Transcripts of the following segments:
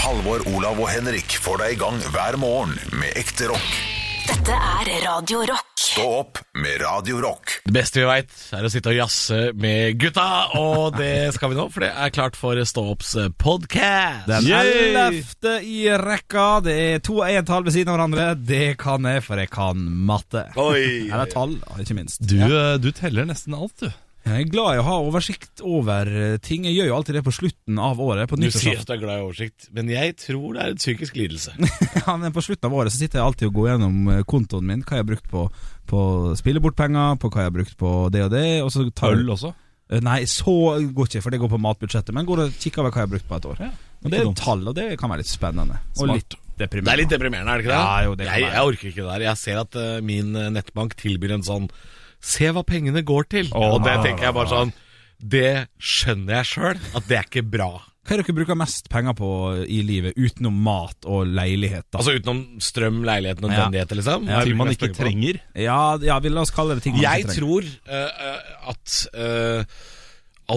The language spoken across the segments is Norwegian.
Halvor, Olav og Henrik får deg i gang hver morgen med ekte rock. Dette er Radio Rock. Stå opp med Radio Rock. Det beste vi veit, er å sitte og jazze med gutta, og det skal vi nå, for det er klart for Stå opps podcast. Den ellevte i rekka. Det er to og en tall ved siden av hverandre. Det kan jeg, for jeg kan matte. Oi. Eller tall, ikke minst. Du, eh, du teller nesten alt, du. Jeg er glad i å ha oversikt over ting. Jeg gjør jo alltid det på slutten av året. På Du sier at du er glad i oversikt, men jeg tror det er en psykisk lidelse. Ja, men på slutten av året så sitter jeg alltid og går gjennom eh, kontoen min. Hva jeg har brukt på, på spillebortpenger, på hva jeg har brukt på det og det. Og så tar Øl også. Eh, Nei, så går ikke, for det går på matbudsjettet. Men går og kikker over hva jeg har brukt på et år. Ja, og det er tall, og det kan være litt spennende. Og Smart. litt deprimerende. Det er litt deprimerende, er det ikke det? Ja, jo, det jeg, jeg orker ikke det der. Jeg ser at uh, min nettbank tilbyr en sånn Se hva pengene går til. Og det tenker jeg bare sånn Det skjønner jeg sjøl, at det er ikke bra. Hva er det dere bruker mest penger på i livet, utenom mat og leilighet? da? Altså utenom strøm, leilighet, nødvendigheter, liksom. Ja, Ting man ikke trenger. ja, ja, vi la oss kalle det ting man Jeg ikke trenger. Jeg tror eh, at uh,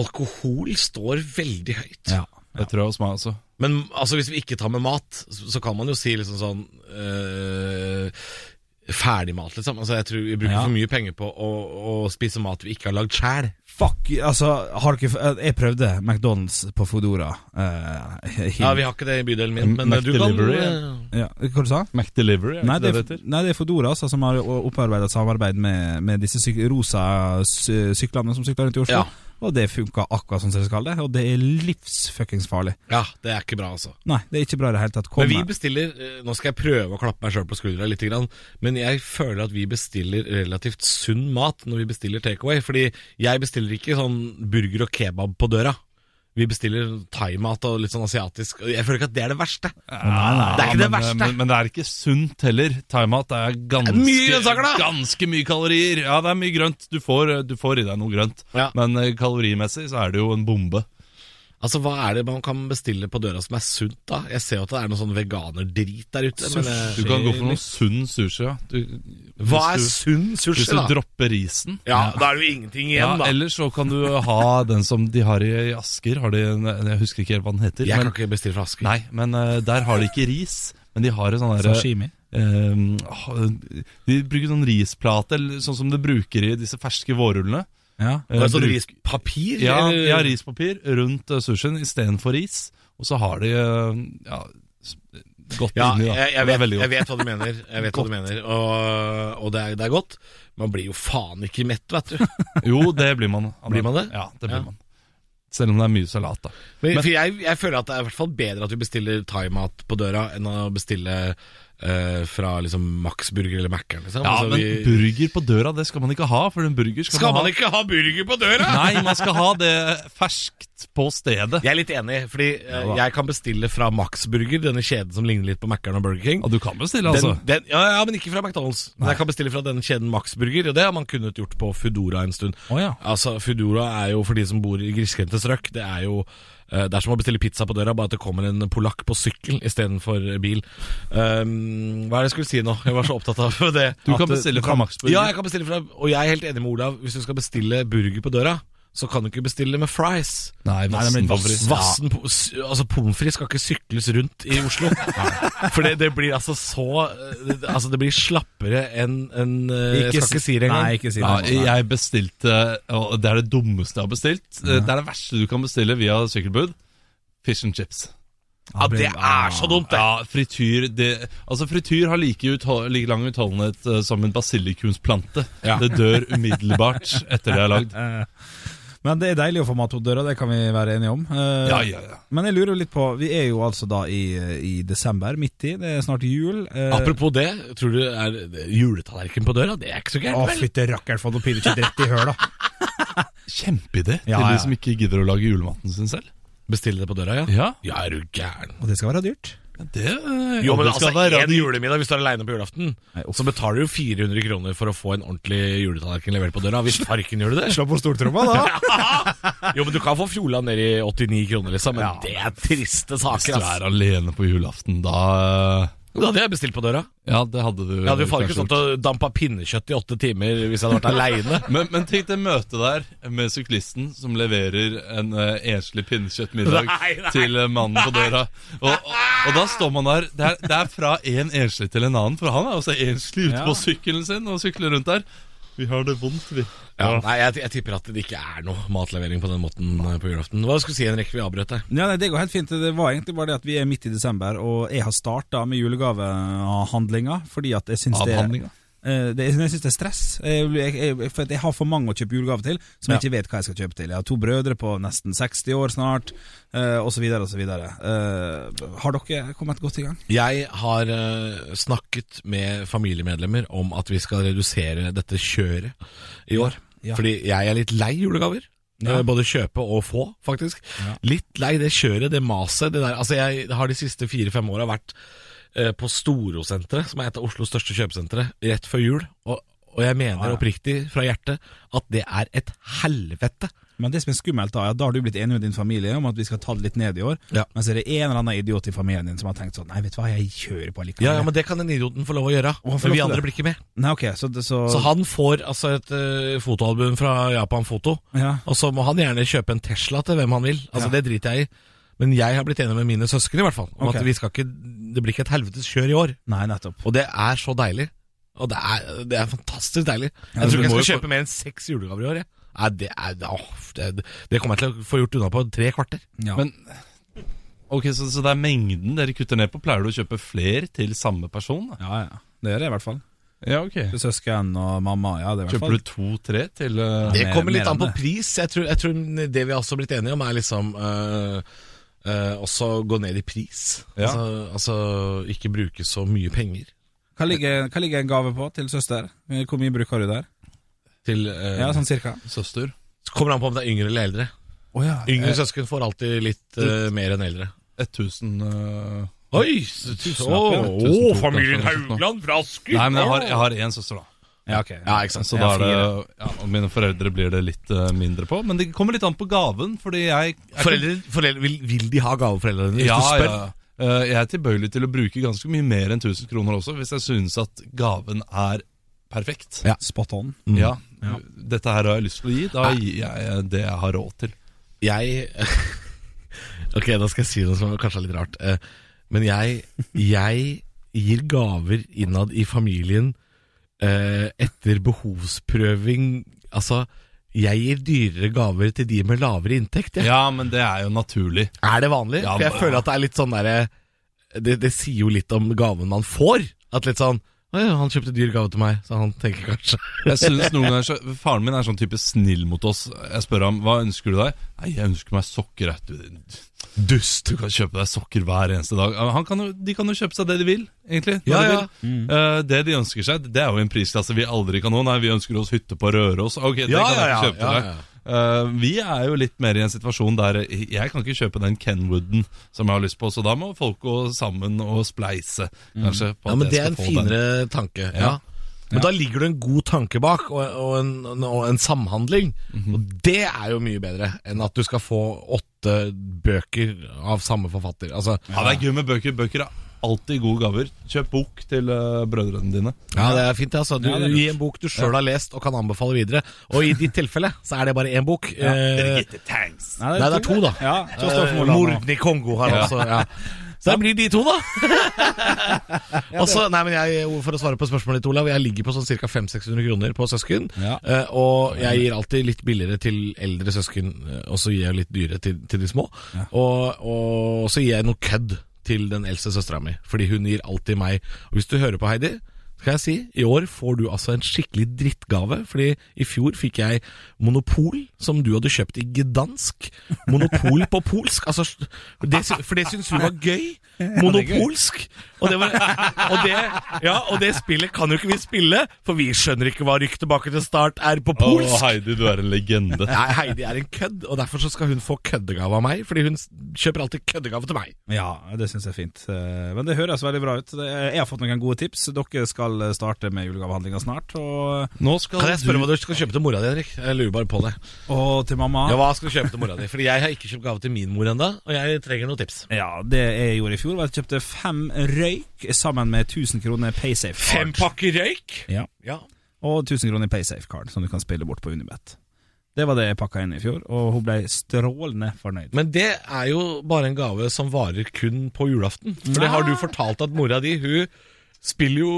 alkohol står veldig høyt. ja. Det tror jeg hos meg også. Men altså, hvis vi ikke tar med mat, så, så kan man jo si liksom sånn eh, Ferdigmat, liksom. Altså, jeg tror Vi bruker Ja. for mye penger på å, å spise mat vi ikke har lagd sjæl. Fuck, altså har dere, Jeg prøvde McDonald's på Fodora. eh, Ja, vi har ikke det i bydelen min, men Mac eh, du kan Delivery, eh, ja, Hva du sa McDelivery, er Nei det, det er, heter? nei, det er Fodora altså, som har opparbeidet samarbeid med, med disse syk rosa sy syklene som sykler rundt i Oslo. Ja. Og det funka akkurat sånn som det skal det, og det er livsfuckings farlig. Ja, det er ikke bra, altså. Nei, det er ikke bra i det hele tatt. Men vi bestiller eh, Nå skal jeg prøve å klappe meg sjøl på skuldra litt, men jeg føler at vi bestiller relativt sunn mat når vi bestiller takeaway. Fordi jeg bestiller ikke sånn burger og kebab på døra. Vi bestiller thaimat og litt sånn asiatisk. Jeg føler ikke at det er det verste. Det er ikke det men, verste. Men, men det er ikke sunt heller. Thaimat er ganske, mye ganske mye kalorier. Ja, det er mye grønt. Du får, du får i deg noe grønt. Ja. Men eh, kalorimessig så er det jo en bombe. Altså, Hva er det man kan bestille på døra som er sunt, da? Jeg ser jo at det er noe sånn veganerdrit der ute. Men, eh, Du kan gå for noe sunn sushi. Ja. Du, hva er hvis du, sunn Hvis sushi, du dropper risen Ja, Da er det jo ingenting ja, igjen, da. Eller så kan du ha den som de har i Asker. Har de, en- jeg husker ikke helt hva den heter. Jeg kan ikke bestille fra Asker. nei, men uh, der har de ikke ris. Men de har en sånn derre Sashimi. Ehm, de bruker sånn risplate, eller sånn som de bruker i disse ferske vårrullene. Ja. Altså bruk- rispapir? ja, eller? ja, rispapir rundt uh, sushien istedenfor ris. Og så har de eh, ja, godt Ja, inni, da. jeg, jeg, er vet, jeg vet hva du mener, jeg vet hva du mener og, og det, er, det er godt. Man blir jo faen ikke mett, vet du. Jo, det blir man. Blir man det? Ja, det blir Ja. man. Selv om det er mye salat, da. Men, for jeg, jeg føler at det er i hvert fall bedre at vi bestiller thaimat på døra, enn å bestille eh, fra liksom Max Burger eller Mækkern. Liksom. Ja, Altså, men vi- burger på døra, det skal man ikke ha, for en burger skal, Skal man man ikke ha burger på døra?! Nei, man skal ha det ferskt på stedet. Jeg er litt enig, fordi eh, jeg kan bestille fra Max Burger, denne kjeden som ligner litt på Mækkern og Burger King. Og du kan bestille, altså. den, ja, ja, men ikke fra McDonald's. Men jeg kan bestille fra denne kjeden Max Burger, og det har man kunnet gjort på Foodora en stund. Oh, ja. Altså, Foodora er jo for de som bor i grisgrendte strøk, det er jo det er som å bestille pizza på døra, bare at det kommer en polakk på sykkel istedenfor bil. Um, hva er det jeg skulle si nå? Jeg var så opptatt av det. Du kan bestille fra Max Burger. Ja, jeg kan bestille fra Og jeg er helt enig med Olav. Hvis du skal bestille burger på døra, så kan du ikke bestille med fries. Nei, vassen pommes frites. Vassen Altså Pommes frites skal ikke sykles rundt i Oslo. For det, det blir altså så eh, Altså Det blir slappere enn enn, eh, Jeg skal ikke si det engang. Nei, ikke si Ja, det. jeg bestilte, og det er det dummeste jeg har bestilt. Det er det verste du kan bestille via sykkelbud. Fish and chips. Ja, det er så dumt, det. Ja, frityr det, Altså Frityr har like, uthold, like lang utholdenhet uh, som en basilikumsplante. Ja. Det dør umiddelbart etter det er lagd. Men det er deilig å få mat på døra, det kan vi være enige om. Eh, Ja, ja, ja. Men jeg lurer litt på Vi er jo altså da i, i desember, midt i. Det er snart jul. Eh, Apropos det, tror du er juletallerken på døra? Det er ikke så Å, gærent, vel? fytti rakkeren, få noe pinnekjøtt dritt i høla. Kjempeidé til de som ikke gidder å lage julematen sin selv. Bestille det på døra, ja? Ja, Ja, er du gæren? Og det skal være dyrt. Det er, Jo, men altså, en julemiddag hvis du er aleine på julaften, Nei, så betaler du jo 400 kroner for å få en ordentlig juletallerken levert på døra. Hvis farken gjør du det? Slå på stortromma, da. Jo, men du kan få fjola ned i 89 kroner, liksom. Men Ja. det er triste saker. Hvis du er alene på julaften, da Da hadde jeg bestilt på døra. Ja, det hadde du Jeg hadde jo faen ikke stått og dampa pinnekjøtt i åtte timer hvis jeg hadde vært aleine. Men, men tenk det møtet der med syklisten som leverer en uh, enslig pinnekjøttmiddag Nei, nei. til eh, mannen på døra. Og, og, og da står man der. Det er, det er fra en enslig til en annen, for han er også enslig ute Ja. på sykkelen sin og sykler rundt der. Vi har det vondt, vi. Ja, nei, jeg, jeg tipper at det ikke er noe matlevering på den måten eh, på julaften. Hva skulle du si, Henrik? Vi avbrøt deg. Ja, nei, Det går helt fint. Det var egentlig bare det at vi er midt i desember, og jeg har starta med julegavehandlinga fordi at jeg syns det, eh, det, jeg synes det er stress. Jeg, jeg, jeg, jeg har for mange å kjøpe julegave til som jeg ikke vet hva jeg skal kjøpe til. Jeg har to brødre på nesten 60 år snart, uh, så videre. Eh, har dere kommet godt i gang? Jeg har uh, snakket med familiemedlemmer om at vi skal redusere dette kjøret i år. Ja. Fordi jeg er litt lei julegaver. Ja. Eh, Både kjøpe og få, faktisk. Ja. Litt lei det kjøret, det maset. Det der. Altså, jeg har de siste fire-fem åra vært eh, på Storosenteret, som er et av Oslos største kjøpesentre, rett før jul. Og, og jeg mener oppriktig fra hjertet at det er et helvete. Men det som er skummelt, da, er at da har du blitt enig med din familie om at vi skal ta det litt ned i år. Ja. Men så er det en eller annen idiot i familien din som har tenkt sånn Nei, vet du hva, jeg kjører på likevel. Ja, ja, Men det kan den idioten få lov å gjøre. lov vi andre blir ikke med. Nei, ok, så, så, Så han får altså et uh, fotoalbum fra Japan Foto, ja. og så må han gjerne kjøpe en Tesla til hvem han vil. Altså Ja. Det driter jeg i. Men jeg har blitt enig med mine søsken i hvert fall om okay. at vi skal ikke, det blir ikke et helvetes kjør i år. Nei, nettopp. Og det er så deilig. Og det er, det er fantastisk deilig. Ja, Jeg tror ikke jeg skal kjøpe mer enn seks julegaver i år. Jeg. Nei, det, er, åh, det, det kommer jeg til å få gjort unna på tre kvarter. Ja. Men Ok, så, så det er mengden dere kutter ned på? Pleier du å kjøpe flere til samme person? da? ja, ja. Det gjør jeg i hvert fall. Ja, ok Til søsken og mamma. Ja, det er i hvert Kjøper du to-tre til uh, Det kommer mer litt an på pris. Jeg tror, jeg tror det vi har også blitt enige om, er liksom uh, uh, også gå ned i pris. Ja. Altså, altså ikke bruke så mye penger. Hva ligger, hva ligger en gave på til søster? Hvor mye bruker du der? Til, øh, Ja, sånn cirka. søster? Så kommer det an på om det er yngre eller eldre. Oh, ja. Yngre Eh, søsken får alltid litt øh, mer enn eldre. 1000 uh... Oi! Så, ja. Å, familien Haugland fra Asker! Nei, men jeg har, jeg har én søster, da. ja, ok. Ja, ikke sant. Så da er det ja, Og mine foreldre blir det litt eh, mindre på. Men det kommer litt an på gaven, fordi jeg er Foreldre, foreldre vil, vil de ha gave, foreldrene dine? Ja, du spør? ja. Eh, Jeg er tilbøyelig til å bruke ganske mye mer enn 1000 kroner også, hvis jeg synes at gaven er perfekt. Ja. Spot on. Mm. Ja, Ja. Dette her har jeg lyst til å gi. Da gir jeg det jeg har råd til. Jeg Ok, da skal jeg si noe som kanskje er litt rart. Eh, Men jeg, jeg gir gaver innad i familien eh, etter behovsprøving. Altså, jeg gir dyrere gaver til de med lavere inntekt. jeg. Ja, men det er jo naturlig. Er det vanlig? Ja, For jeg føler at det er litt sånn derre det, det sier jo litt om gaven man får. At litt sånn «Å ja, han kjøpte dyr gave til meg, så han tenker kanskje Jeg synes noen ganger så, Faren min er sånn type snill mot oss. Jeg spør ham hva ønsker du deg. Nei, jeg ønsker meg sokker. Dust. du kan kjøpe deg sokker hver eneste dag. Han kan jo, de kan jo kjøpe seg det de vil, egentlig. Ja, de ja. vil. Uh, det de ønsker seg, det er jo en prisklasse vi aldri kan nå. Nei, vi ønsker oss hytte på Røros. Ok, det Ja, kan jeg ikke kjøpe til deg. Ja. Eh, vi er jo litt mer i en situasjon der jeg kan ikke kjøpe den Kenwooden som jeg har lyst på, så da må folk gå sammen og spleise, kanskje. På Ja, men det er en finere den. tanke. Ja. Ja. Men da ligger det en god tanke bak, og, og, en, og en samhandling. Mhm. Og det er jo mye bedre enn at du skal få åtte bøker av samme forfatter. Altså, Ja, det er gøy med bøker. Bøker er alltid gode gaver. Kjøp bok til uh, brødrene dine. ja, det er fint. Altså. Du Ja. Gi en bok du sjøl har lest og kan anbefale videre. Og i ditt tilfelle så er det bare én bok. Ja. Uh, Nei, Nei, det er to, da. Ja, uh, Morden i Kongo har også ja. Så det blir de to, da. Og så- nei, men jeg, For å svare på spørsmålet ditt, Olav. Jeg ligger på sånn ca. 500-600 kroner på søsken. Ja. Eh, og jeg gir alltid litt billigere til eldre søsken, eh, og så gir jeg litt dyrere til, til de små. Ja. Og, og så gir jeg noe kødd til den eldste søstera mi, fordi hun gir alltid meg. Og hvis du hører på, Heidi, skal jeg si, i år får du altså en skikkelig drittgave, fordi i fjor fikk jeg Monopol, som du hadde kjøpt i Gdansk. Monopol på polsk. Altså, det, for det syns hun var gøy. Monopolsk. Og det, var, og, det, ja, og det spillet kan jo ikke vi spille, for vi skjønner ikke hva Rykk tilbake til start er på polsk. Oh, Heidi, du er en legende. Nei, Heidi er en kødd, og derfor så skal hun få køddegave av meg. Fordi hun kjøper alltid køddegave til meg. Ja, det syns jeg er fint. Eh, Men det høres veldig bra ut. Jeg har fått noen gode tips. Dere skal skal starte med julegavehandlinga snart. Og, Nå skal Kan jeg spørre du hva du skal kjøpe til mora di, Henrik? Jeg lurer bare på det. og til mamma. Ja, Hva skal du kjøpe til mora di? Fordi jeg har ikke kjøpt gave til min mor ennå, og jeg trenger noen tips. Ja, det jeg gjorde i fjor, var at jeg kjøpte fem røyk sammen med 1000 kroner Paysafe card. Fem pakker røyk? Ja. Ja. Og 1000 kroner Paysafe card, som du kan spille bort på Unibet. Det var det jeg pakka inn i fjor, og hun ble strålende fornøyd. Men det er jo bare en gave som varer kun på julaften. For det har du fortalt at mora di Hun spiller jo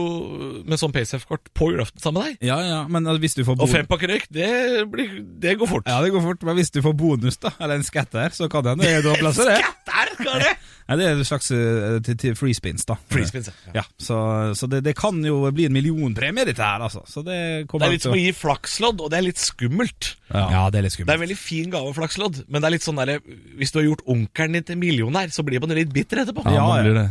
med sånn Paysafe-kort på julaften sammen med deg. Ja, ja, men altså, hvis du får Og bonus fem pakker røyk, det, blir, det går fort. Ja, det går fort, men hvis du får bonus, da, eller en skatter, så kan det hende har plass til det. Skatter, kan det! Ja, det er en slags uh, til, til free spins, da. Free spins, ja. Ja, så, så det, det kan jo bli en millionpremie, dette her, altså. Så det Det er litt som å gi flakslodd, og det er litt skummelt. Ja, det er litt skummelt. Det er en veldig fin gave, flakslodd, men det er litt sånn der, hvis du har gjort onkelen din til millionær, så blir man litt bitter etterpå. Ja, Ja, man blir det.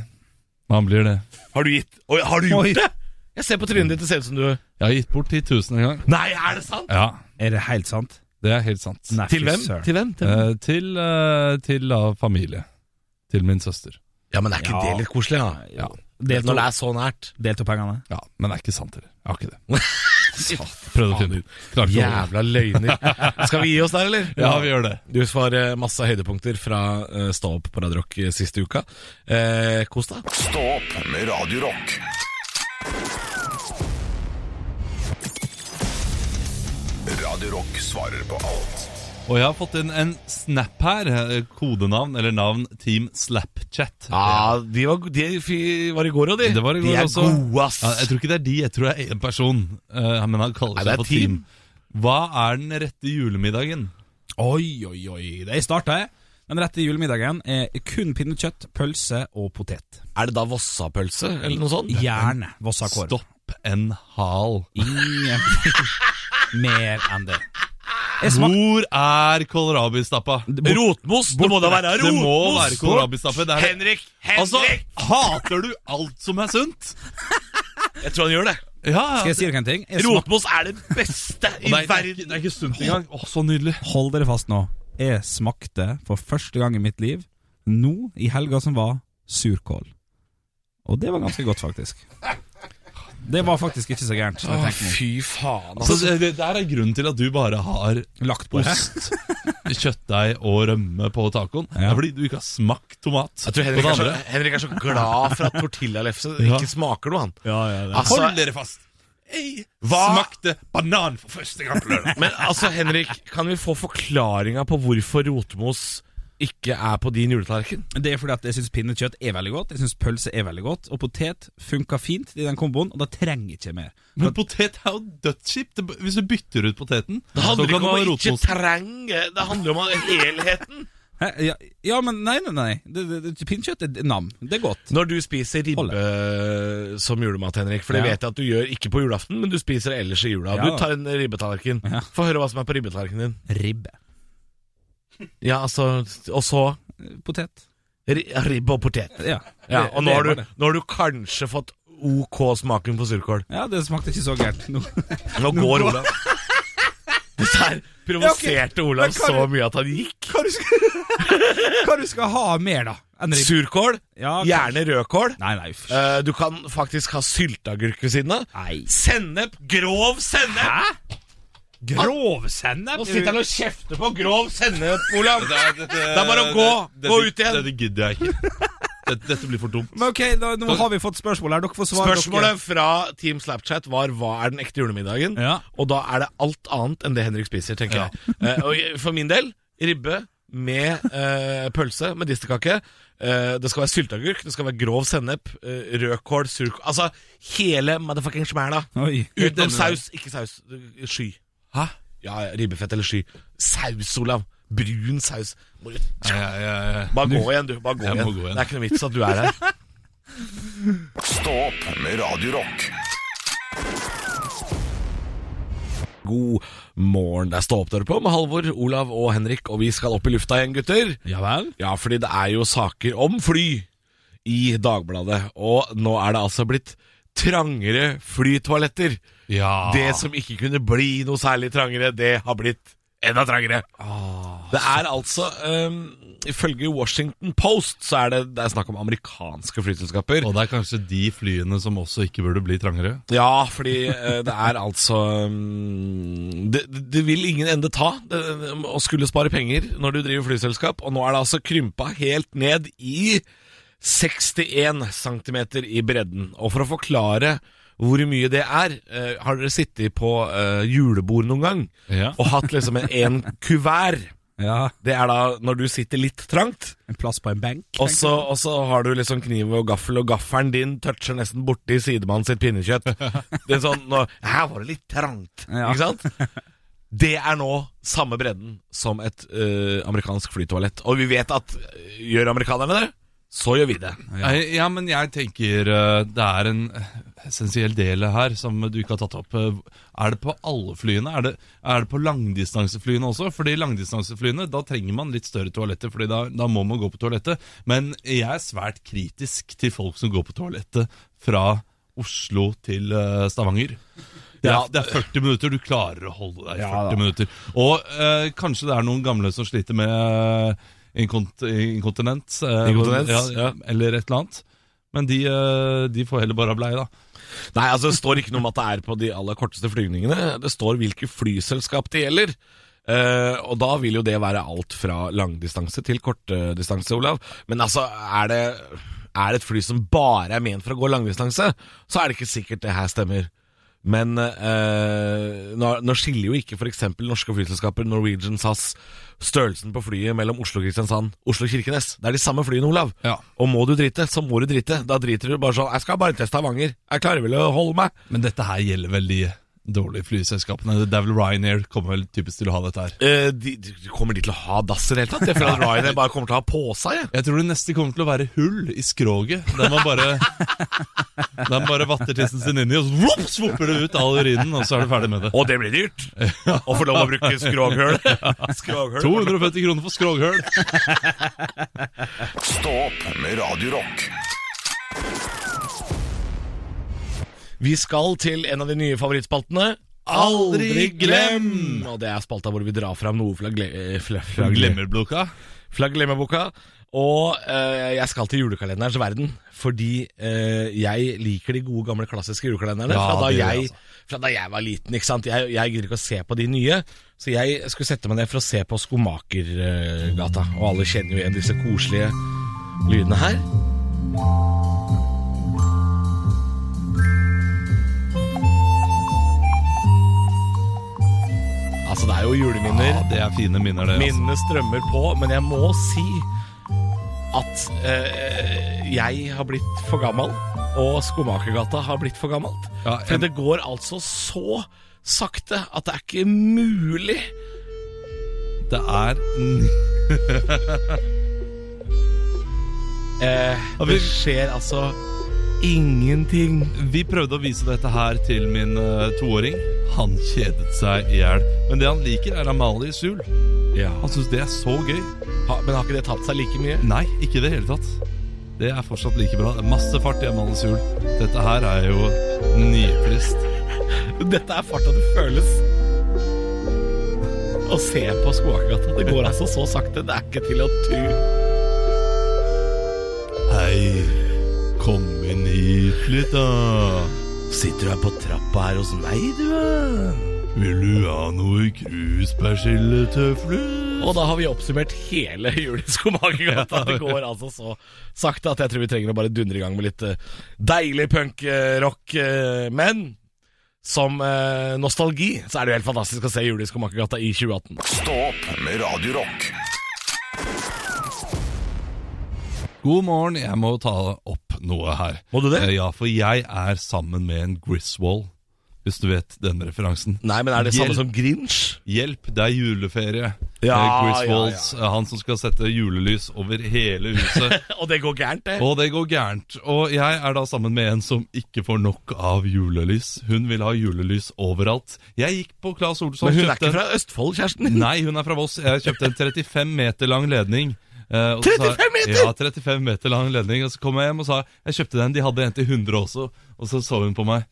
Man blir det. Har du gitt Oi, har du gjort Oi. det? Jeg ser på trynet ditt, det ser ut som du Jeg har gitt bort 10 000 en gang. Nei, er det sant? Ja, Er det helt sant? det er helt sant. Nei, Til fy hvem? søren. Til hvem? Til hvem? Eh, til eh, til da familie. Til min søster. Ja, men er ikke Ja. det litt koselig, da? Ja. Delt Når det er så nært. delt opp pengene? ja, Men det er ikke sant heller. Jeg har ikke det. Prøvde å finne ut. Jævla løgner. Skal vi gi oss der, eller? Ja, vi gjør det. Du får eh, masse høydepunkter fra uh, Stå opp på Radio Rock eh, siste uka. Eh, kos deg. Stå opp med Radio Rock. Radio Rock svarer på alt. Og jeg har fått inn en snap her. eh, Kodenavn, eller navn, Team Slapchat. Ja, de var, de var i går òg, de. Det var i går de er også. gode, ass. Ja, jeg tror ikke det er de, jeg tror det er én person. Uh, men han kaller Nei, seg er for team. Team. Hva er den rette julemiddagen? Oi, oi, oi. Det starta jeg. Den rette julemiddagen er kun pinnekjøtt, pølse og potet. Er det da Vossapølse, eller noe sånt? Gjerne Vossakår. Stopp en hal. Ingenting mer enn det. Hvor er kålrabistappa? Rotmos! Det må da være Det må være kålrabistappe. Det er- Henrik! Henrik! Altså, hater du alt som er sunt? jeg tror han gjør det. Ja, Skal jeg si dere en ting? Jeg smak... Rotmos er det beste i det, er, det, er verden. det er ikke sunt engang. Å, så nydelig. Hold dere fast nå. Jeg smakte for første gang i mitt liv, nå i helga som var, surkål. Og det var ganske godt, faktisk. Det var faktisk ikke så gærent. Åh, Å, fy faen, Så altså. det, det der er grunnen til at du bare har Lagt på ost, kjøttdeig og rømme på tacoen. Det er fordi du ikke har smakt tomat. Jeg tror på Henrik det er, så. Henrik er så glad for at tortillalefse Ja. ikke smaker noe, han. Ja, ja, det. Altså, Hold dere fast! Jeg smakte banan for første gang på lørdag. Men altså, Henrik, kan vi få forklaringa på hvorfor rotmos ikke er på din juletallerken? Det er fordi at jeg syns pinnekjøtt er veldig godt, jeg syns pølse er veldig godt, og potet funka fint i den komboen, og da trenger jeg ikke mer. Men potet er jo dødskjipt. Hvis du bytter ut poteten, Det så handler kan ikke du om å ikke trenge Det handler om helheten. Hæ? Ja, ja, men nei, nei, nei. Pinnekjøtt er nam. Det er godt. Når du spiser ribbe som julemat, Henrik, for det Ja. vet jeg at du gjør ikke på julaften, men du spiser det ellers i jula. Ja. Du tar en ribbetallerken. Ja. Få høre hva som er på ribbetallerkenen din. Ribbe. Ja, altså Og så Potet. ri- ribbe og potet. Ja. Ja, og nå har, du, nå har du kanskje fått OK smaken på surkål. Ja, det smakte ikke så gærent. Nå. Nå går Olav. Dette her provoserte Olav Men kan så mye at han gikk. Hva du skal, hva du skal ha mer, da? Surkål, Ja, gjerne rødkål. Nei, nei. Eh, du kan faktisk ha sylteagurk ved siden av. Sennep! Grov sennep! Hæ? Grovsennep? Nå sitter han og kjefter på grov sennep, Olav. Det Det er bare å gå. det- Gå ut igjen. Dette gidder jeg ikke. Dette, dette blir for dumt. Men ok, da, Nå har vi fått spørsmål her. Dere får svare. Spørsmålet fra Team Slapchat var hva er den ekte julemiddagen. Ja. Og da er det alt annet enn det Henrik spiser, tenker Ja. jeg. Eh, og for min del ribbe med uh, pølse med distekake. Eh, det skal være sylteagurk, det skal være grov sennep, uh, rødkål, surkål Altså hele motherfucking smæla. Dere. Utenom saus. Ikke saus. Sky. Hæ? Ja, ribbefett eller sky. Saus, Olav. Brun saus. Må du- Bare gå igjen, du. Bare gå Jeg igjen. må gå igjen. Det er ikke noe vits at du er her. Stå opp med Radio Rock. God morgen. Det er Stå opp dere på med Halvor, Olav og Henrik, og vi skal opp i lufta igjen, gutter. Ja vel? Ja, fordi det er jo saker om fly i Dagbladet, og nå er det altså blitt trangere flytoaletter. ja. Det som ikke kunne bli noe særlig trangere, det har blitt enda trangere. Det Det er altså um, Ifølge Washington Post så er det, det er snakk om amerikanske flyselskaper. Og det er kanskje de flyene som også ikke burde bli trangere. Ja, fordi uh, det er altså um, det, det vil ingen ende ta å skulle spare penger når du driver flyselskap, og nå er det altså krympa helt ned i 61 cm i bredden. Og for å forklare hvor mye det er, Uh, har dere sittet på uh, julebord noen gang Ja. og hatt liksom en, en kuvert? Ja, Det er da når du sitter litt trangt, En plass på en benk. og så, og så har du liksom kniv og gaffel, og gaffelen din toucher nesten borti sidemannen sitt pinnekjøtt. Det er sånn nå, Her var det litt trangt, Ja. ikke sant? Det er nå samme bredden som et eh, amerikansk flytoalett. Og vi vet at gjør amerikanerne det, så gjør vi det. Ja. ja, men jeg tenker eh, det er en essensiell del her som du ikke har tatt opp. Eh, Er det på alle flyene? Er det, er det på langdistanseflyene også? Fordi langdistanseflyene, da trenger man litt større toaletter, fordi da, da må man gå på toalettet. Men jeg er svært kritisk til folk som går på toalettet fra Oslo til eh, Stavanger. Det er, Ja. det er 40 minutter, du klarer å holde deg i 40 ja, minutter. Og eh, kanskje det er noen gamle som sliter med eh, inkont inkontinens. eh, Inkontinens, ja, ja. Eller et eller annet. Men de, eh, de får heller bare ha bleie, da. Nei, altså det står ikke noe om at det er på de aller korteste flygningene. Det står hvilke flyselskap det gjelder. Uh, og da vil jo det være alt fra langdistanse til kortdistanse, Olav. Men altså, er det, er det et fly som bare er ment for å gå langdistanse, så er det ikke sikkert det her stemmer. Men eh, nå, nå skiller jo ikke f.eks. norske flyselskaper, Norwegian, SAS, størrelsen på flyet mellom Oslo Kristiansand, Oslo Kirkenes. Det er de samme flyene, Olav. Ja. Og må du drite, så må du drite. Da driter du bare sånn 'Jeg skal bare til Stavanger. Jeg klarer vel å holde meg'. Men dette her gjelder vel de dårlige flyselskapene. Er vel Ryanair kommer vel typisk til å ha dette her. Eh, de, de, kommer de til å ha dass i det hele tatt? Jeg føler at Ryanair bare kommer til å ha på seg. jeg. Jeg tror det neste kommer til å være hull i skroget. Der man bare Der man bare vatter tissen sin inni, og så svopper det ut all urinen, og så er du ferdig med det. Og det blir dyrt! Å få lov å bruke skroghull. skroghull. 250 kroner for skroghøl. Stå opp med Radio Vi skal til en av de nye favorittspaltene. Aldri glem! Og det er spalta hvor vi drar fram noe fra, gle eh, fra, fra, glemmerboka. Fra glemmerboka. Og eh, jeg skal til julekalenderens verden, fordi eh, jeg liker de gode, gamle, klassiske julekalenderne Ja, fra, da jeg, jeg, fra da jeg var liten. ikke sant? Jeg, jeg gidder ikke å se på de nye, så jeg skulle sette meg ned for å se på Skomakergata. Og alle kjenner jo igjen disse koselige lydene her. Altså, det er jo juleminner. Ja, det er fine minner, det. Altså. Minnene strømmer på, men jeg må si at eh, jeg har blitt for gammel, og Skomakergata har blitt for gammelt. Ja, For det går altså så sakte at det er ikke mulig. Det er Eh, det skjer altså ingenting. Vi prøvde å vise dette her til min uh, toåring. Han kjedet seg i hjel. Men det han liker, er Amalie Sul. Ja. Han syns det er så gøy. Ha, men har ikke det tatt seg like mye? Nei, ikke i det hele tatt. Det er fortsatt like bra. Masse fart i Amalie Sul. Dette her er jo nitrist. Dette er farta det føles. Å se på Skomakergata. Det går altså så sakte. Det er ikke til å tro. Litt, da. Sitter du her på trappa her hos meg, du? Vil du ha noe kruspersilletøfler? Og da har vi oppsummert hele Juleskomakergata. i Det går altså så sakte at jeg tror vi trenger å bare dundre i gang med litt eh, deilig punkrock. eh, Men som eh, nostalgi så er det jo helt fantastisk å se Juleskomakergata i i 2018. Stå opp med Radio God morgen, jeg må ta opp noe her. Må du det? Eh, Ja, for jeg er sammen med en Griswold, hvis du vet den referansen. Nei, men er det samme som Grinch? Hjelp, det er juleferie. Ja, Eh, Griswolds, ja. han som skal sette julelys over hele huset. Og det går gærent, det. Og det går gærent. Og jeg er da sammen med en som ikke får nok av julelys. Hun vil ha julelys overalt. Jeg gikk på Claes Olsson Men hun er ikke fra Østfold, kjæresten din? Nei, hun er fra Voss. Jeg kjøpte en 35 meter lang ledning. Eh, sa jeg- 35 meter? Ja, 35 meter lang ledning. Og så kom jeg hjem og sa jeg kjøpte den. De hadde en til 100 også. Og så så hun på meg.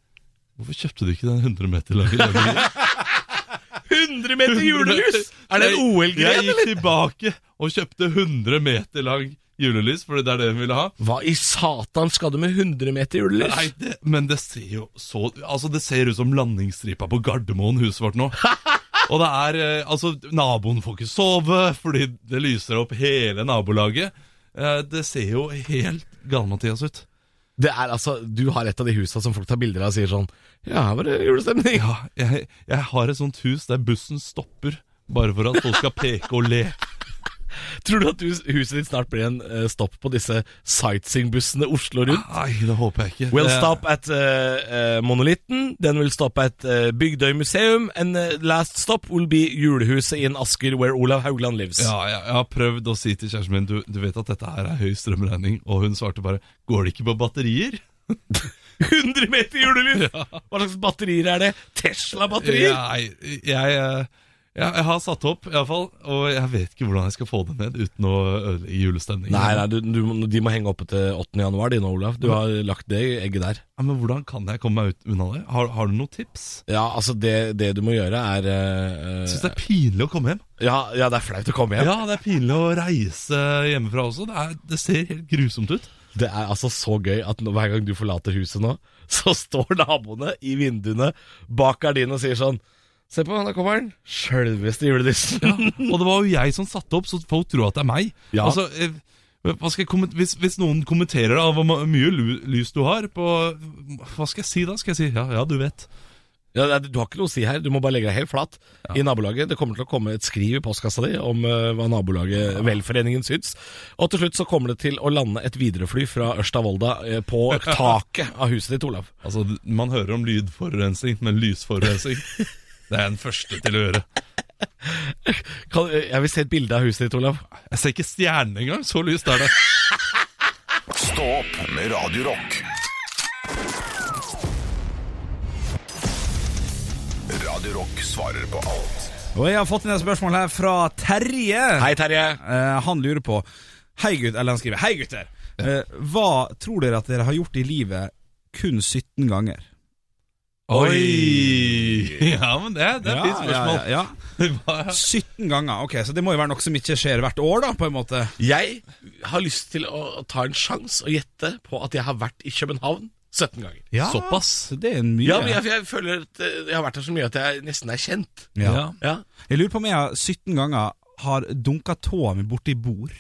Hvorfor kjøpte du ikke den 100 meter lange ledningen? 100 meter julelys! Er det en OLG eller? Jeg gikk tilbake og kjøpte 100 meter lang julelys, for det er det hun ville ha. Hva i satan skal du med 100 meter julelys? Nei, det, men det ser jo så Altså, det ser ut som landingsstripa på Gardermoen, huset vårt nå. Og det er eh, Altså, naboen får ikke sove fordi det lyser opp hele nabolaget. Eh, Det ser jo helt gal-Mathias ut. Det er altså, Du har et av de husa som folk tar bilder av og sier sånn Ja, her var det julestemning. Ja, jeg, jeg har et sånt hus der bussen stopper bare for at folk skal peke og le. Tror du at hus, huset ditt snart blir en uh, stopp på disse sightseeingbussene Oslo rundt? Nei, det håper jeg ikke. We'll Det- stop at uh, Monolitten, Den vil stoppe at Bygdøy museum, and last stop will be julehuset in Asker where Olav Haugland lives. Ja, jeg, jeg har prøvd å si til kjæresten min du, du vet at dette her er høy strømregning, og hun svarte bare Går det ikke på batterier? 100 meter julelys! Hva slags batterier er det? Tesla-batterier? Jeg, jeg, jeg, jeg, har satt opp, iallfall, og jeg vet ikke hvordan jeg skal få det ned uten å ødelegge julestemningen. Nei, nei du, du, de må henge oppe til 8. januar, de nå, Olav. Du har lagt det egget der. Ja, men hvordan kan jeg komme meg ut unna det? Har, har du noen tips? Ja, altså, det, det du må gjøre, er uh, syns det er pinlig å komme hjem. ja, ja, det er flaut å komme hjem. Ja, det er pinlig å reise hjemmefra også. Det, er, det ser helt grusomt ut. Det er altså så gøy at hver gang du forlater huset nå, så står naboene i vinduene bak gardinen og sier sånn Se på, da kommer han. Sjølveste julenissen. Ja, og det var jo jeg som satte opp, så folk tror at det er meg. Ja. Altså, eh, hvis, hvis noen kommenterer da, hvor mye lys du har på Hva skal jeg si da? Skal jeg si ja, ja, du vet. Ja, du har ikke noe å si her. Du må bare legge deg helt flat i nabolaget. Det kommer til å komme et skriv i postkassa di om uh, hva nabolaget Velforeningen syns. Og til slutt så kommer det til å lande et viderefly fra Ørsta-Volda uh, på taket av huset ditt, Olav. Altså, Man hører om lydforurensning, men lysforurensning Det er jeg den første til å gjøre. Kan, jeg vil se et bilde av huset ditt, Olav. Jeg ser ikke stjernene engang. Så lyst er det. Stå opp med Radio Rock. Radio Rock svarer på alt. Og jeg har fått inn et spørsmål her fra Terje. Hei, Terje. Eh, han lurer på Hei gutt, eller han skriver Hei gutter. Eh, hva tror dere at dere har gjort i livet kun 17 ganger? Oi! Ja, men det, det er et fint spørsmål. Ja, ja, ja. 17 ganger, ok, så det må jo være noe som ikke skjer hvert år, da, på en måte. Jeg har lyst til å ta en sjanse og gjette på at jeg har vært i København 17 ganger. Ja, Såpass. Det er mye. Ja, men jeg, jeg føler at eh, jeg har vært her så mye at jeg nesten er kjent. Ja. Jeg lurer på om jeg 17 ganger har dunka tåa mi borti bord.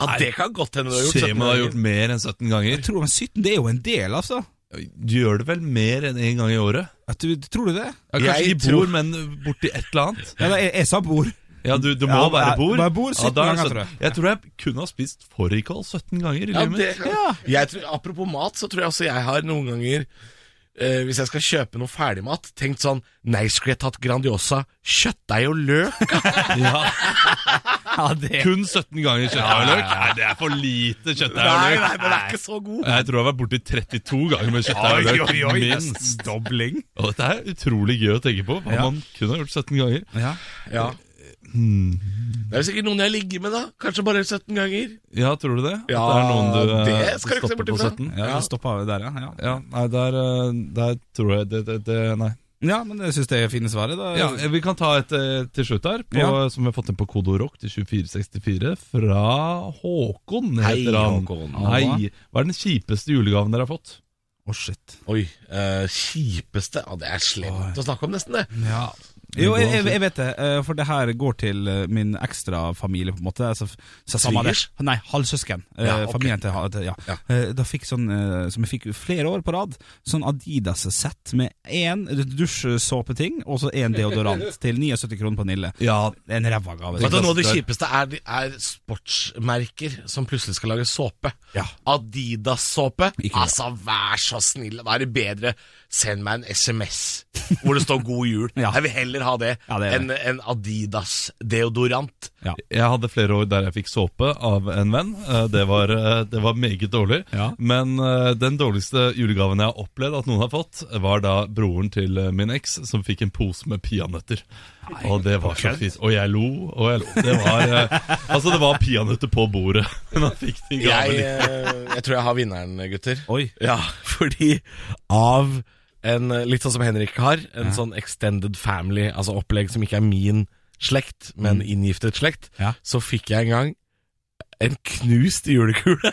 ja Det kan godt hende du har gjort. Se 17 om du har gjort mer enn 17 ganger. Jeg tror men 17 det er jo en del, altså. Du gjør det vel mer enn én gang i året? At du, tror du det? Ja, kanskje Jeg ikke tror... men borti et eller annet. Ja, jeg, jeg sa bor. Ja, du, du må Ja, være bor bord. bare bord 17 da er ganger, tror jeg. Jeg tror jeg kunne ha spist fårikål 17 ganger i Ja, livet mitt. Ja. Apropos mat, så tror jeg også jeg har noen ganger eh, Hvis jeg skal kjøpe noe ferdigmat, tenkt sånn Nei, skulle jeg tatt Grandiosa kjøttdeig og løk? Ja, Ja, det kun 17 ganger kjøttdeig og løk. Nei, det er for lite kjøttdeig og nei, løk. nei, den er ikke så god. Jeg tror jeg har vært borti 32 ganger med kjøttdeig og løk. oi, oi, Minst. Dobling. Og dette er utrolig gøy å tenke på. Hva Ja. man kun har gjort 17 ganger. Ja. Ja. Det er jo sikkert noen jeg ligger med, da. Kanskje bare 17 ganger. Ja, tror du det? Ja, det er noen du eh, det skal du ikke se bort ifra. 17? Ja, det stoppa der, ja. ja. Ja, nei, der, eh, der tror jeg det, det, det Nei. Ja, men jeg syns det er fine svaret. Da. Ja, eh, Vi kan ta et til slutt her, på, Ja. som vi har fått inn på Kodo Rock til 2464. Fra Håkon, Hei, han. Håkon. Hei. Hva er den kjipeste julegaven dere har fått? Å, shit. Oi. Uh, kjipeste ja, Det er slemt å snakke om, nesten, det. Ja. Jo, jeg, jeg, jeg vet det, eh, for det her går til min ekstra familie, på en måte. Altså. Svigers? Nei, halvsøsken. Eh, Ja, ok. Familien til, ja. Ja. Eh, Da fikk sånn, eh, som jeg fikk flere år på rad, sånn Adidas-sett med én dusjsåpeting og så én deodorant til 79 kroner på Nille. Ja, En ræva gave. Du, Noe av det kjipeste er, er sportsmerker som plutselig skal lage såpe. Ja. Adidas-såpe. Altså, vær så snill. Da er det bedre send meg en SMS hvor det står 'God jul'. Ja. Jeg vil heller ha det, Ja, det enn en Adidas-deodorant. Ja. Jeg hadde flere år der jeg fikk såpe av en venn. Eh, Det var, eh, det var meget dårlig. Ja. Men eh, den dårligste julegaven jeg har opplevd at noen har fått, var da broren til min eks som fikk en pose med peanøtter. Og det var så fint. Og jeg lo, og jeg lo. Det var, altså det var peanøtter på bordet. Men han fikk de Jeg, gavene. eh, jeg tror jeg har vinneren, gutter. Oi. Ja, fordi av en, eh, litt sånn som Henrik har, en sånn extended family, altså opplegg som ikke er min slekt, men inngiftet slekt, Ja. så fikk jeg en gang en knust julekule.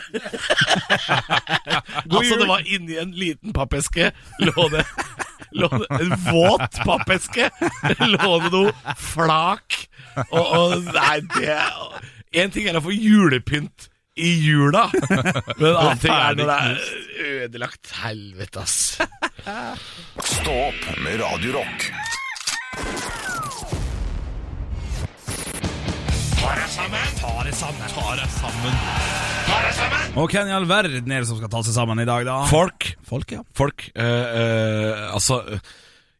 altså, det var inni en liten pappeske, lå det, lå det en våt pappeske, lå det noe flak, og, og nei, det En ting er å få julepynt i jula, men en annen ting er når det er ødelagt helvete, ass. Stå opp med Radio Rock. Og hvem i all verden er det som skal ta seg sammen i dag, da? Folk Folk, ja. Folk Uh, uh, Altså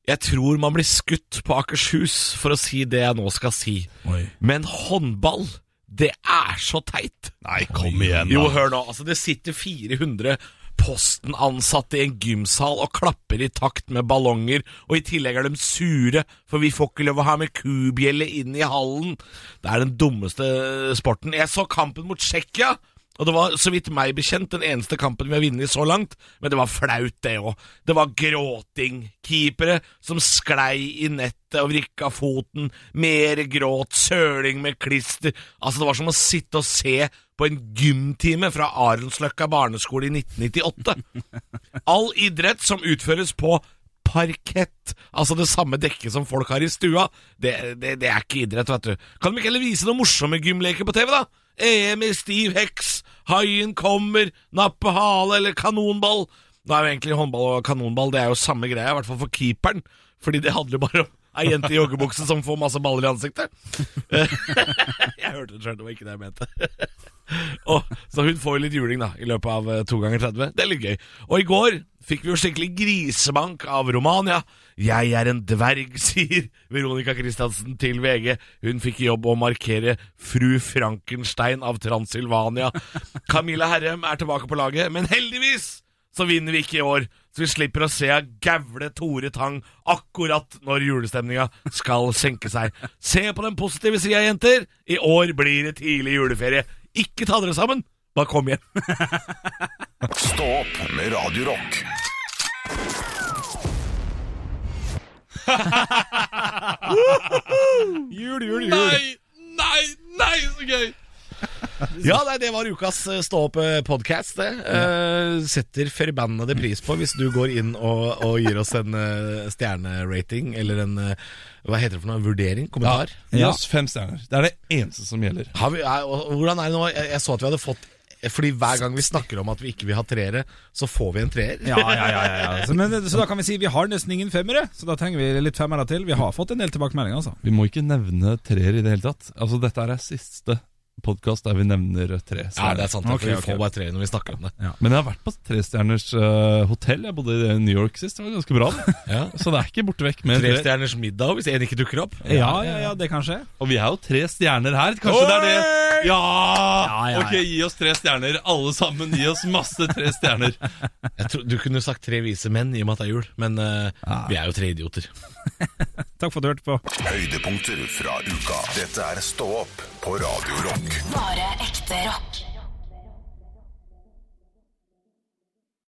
Jeg tror man blir skutt på Akershus For å si det jeg nå skal si Oi. Men håndball Det er så teit! Nei, kom igjen, Jo, hør nå. Altså det sitter 400 Posten-ansatte i en gymsal Og klapper i takt med ballonger Og i tillegg er de sure For vi får ikke lov å ha med kubjelle inn i hallen. Det er den dummeste sporten. Jeg så kampen mot Tsjekkia og det var, så vidt meg bekjent, den eneste kampen vi har vunnet så langt. Men det var flaut, det òg. Det var gråting. Keepere som sklei i nettet og vrikka foten. Mer gråt. Søling med klister. Altså, det var som å sitte og se på en gymtime fra Aronsløkka barneskole i 1998. All idrett som utføres på parkett, altså det samme dekket som folk har i stua, det, det, det er ikke idrett, vet du. Kan de ikke heller vise noen morsomme gymleker på TV, da? EM i stiv heks, haien kommer, nappe hale eller kanonball. Nå er jo egentlig håndball og kanonball Det er jo samme greia, i hvert fall for keeperen. Fordi det handler jo bare om ei jente i joggebukse som får masse baller i ansiktet. jeg hørte det sjøl, det var ikke det jeg mente. og, så hun får litt juling da i løpet av eh, to ganger 30. Det er litt gøy. Og i går fikk vi jo skikkelig grisebank av Romania. Jeg er en dverg, sier Veronica Christiansen til VG. Hun fikk i jobb å markere fru Frankenstein av Transylvania. Camilla Herrem er tilbake på laget, men heldigvis så vinner vi ikke i år, så vi slipper å se gavle Tore Tang akkurat når julestemninga skal senke seg. Se på den positive sida, jenter. I år blir det tidlig juleferie. Ikke ta dere sammen, bare kom igjen. Stå opp med Radio Rock. Jul, jul, jul. Nei, nei, nei, så gøy! Ja, nei, det var ukas eh, Stå opp-podkast, det. uh, setter forbannede pris på hvis du går inn og, og gir oss en uh, stjernerating, eller en eh, Hva heter det for noe? Vurdering? Kommentar? Gi Ja. oss fem stjerner. Det er det eneste som gjelder. Har vi, er, og- hvordan er det nå? Jeg, jeg så at vi hadde fått Fordi hver gang vi snakker om at vi ikke vil ha treere, så får vi en treer. Ja, ja, ja, ja, ja. Så, men, så da kan vi si vi har nesten ingen femmere, så da trenger vi litt femmere til. Vi har fått en del tilbakemeldinger, altså. Vi må ikke nevne treer i det hele tatt. Altså, dette er siste podkast der vi nevner tre stjerner. Ja, det er sant. Okay, for vi okay. får bare tre når vi snakker om det. Men jeg har vært på trestjerners uh, hotell. Jeg bodde i New York sist. Det var ganske bra. Ja. Så det er ikke borte vekk med Tre stjerners middag hvis en ikke dukker opp. Ja, ja, ja, det kan skje. Og vi er jo tre stjerner her. Kanskje det er det? Ja! Ja, ja, ja. Ok, gi oss tre stjerner. Alle sammen, gi oss masse tre stjerner. Jeg tror, du kunne sagt tre vise menn i og med at det er jul, men eh, vi er jo tre idioter. Takk for at du hørte på. Høydepunkter fra uka. Dette er Stå opp på Radio Rock. Bare ekte rock.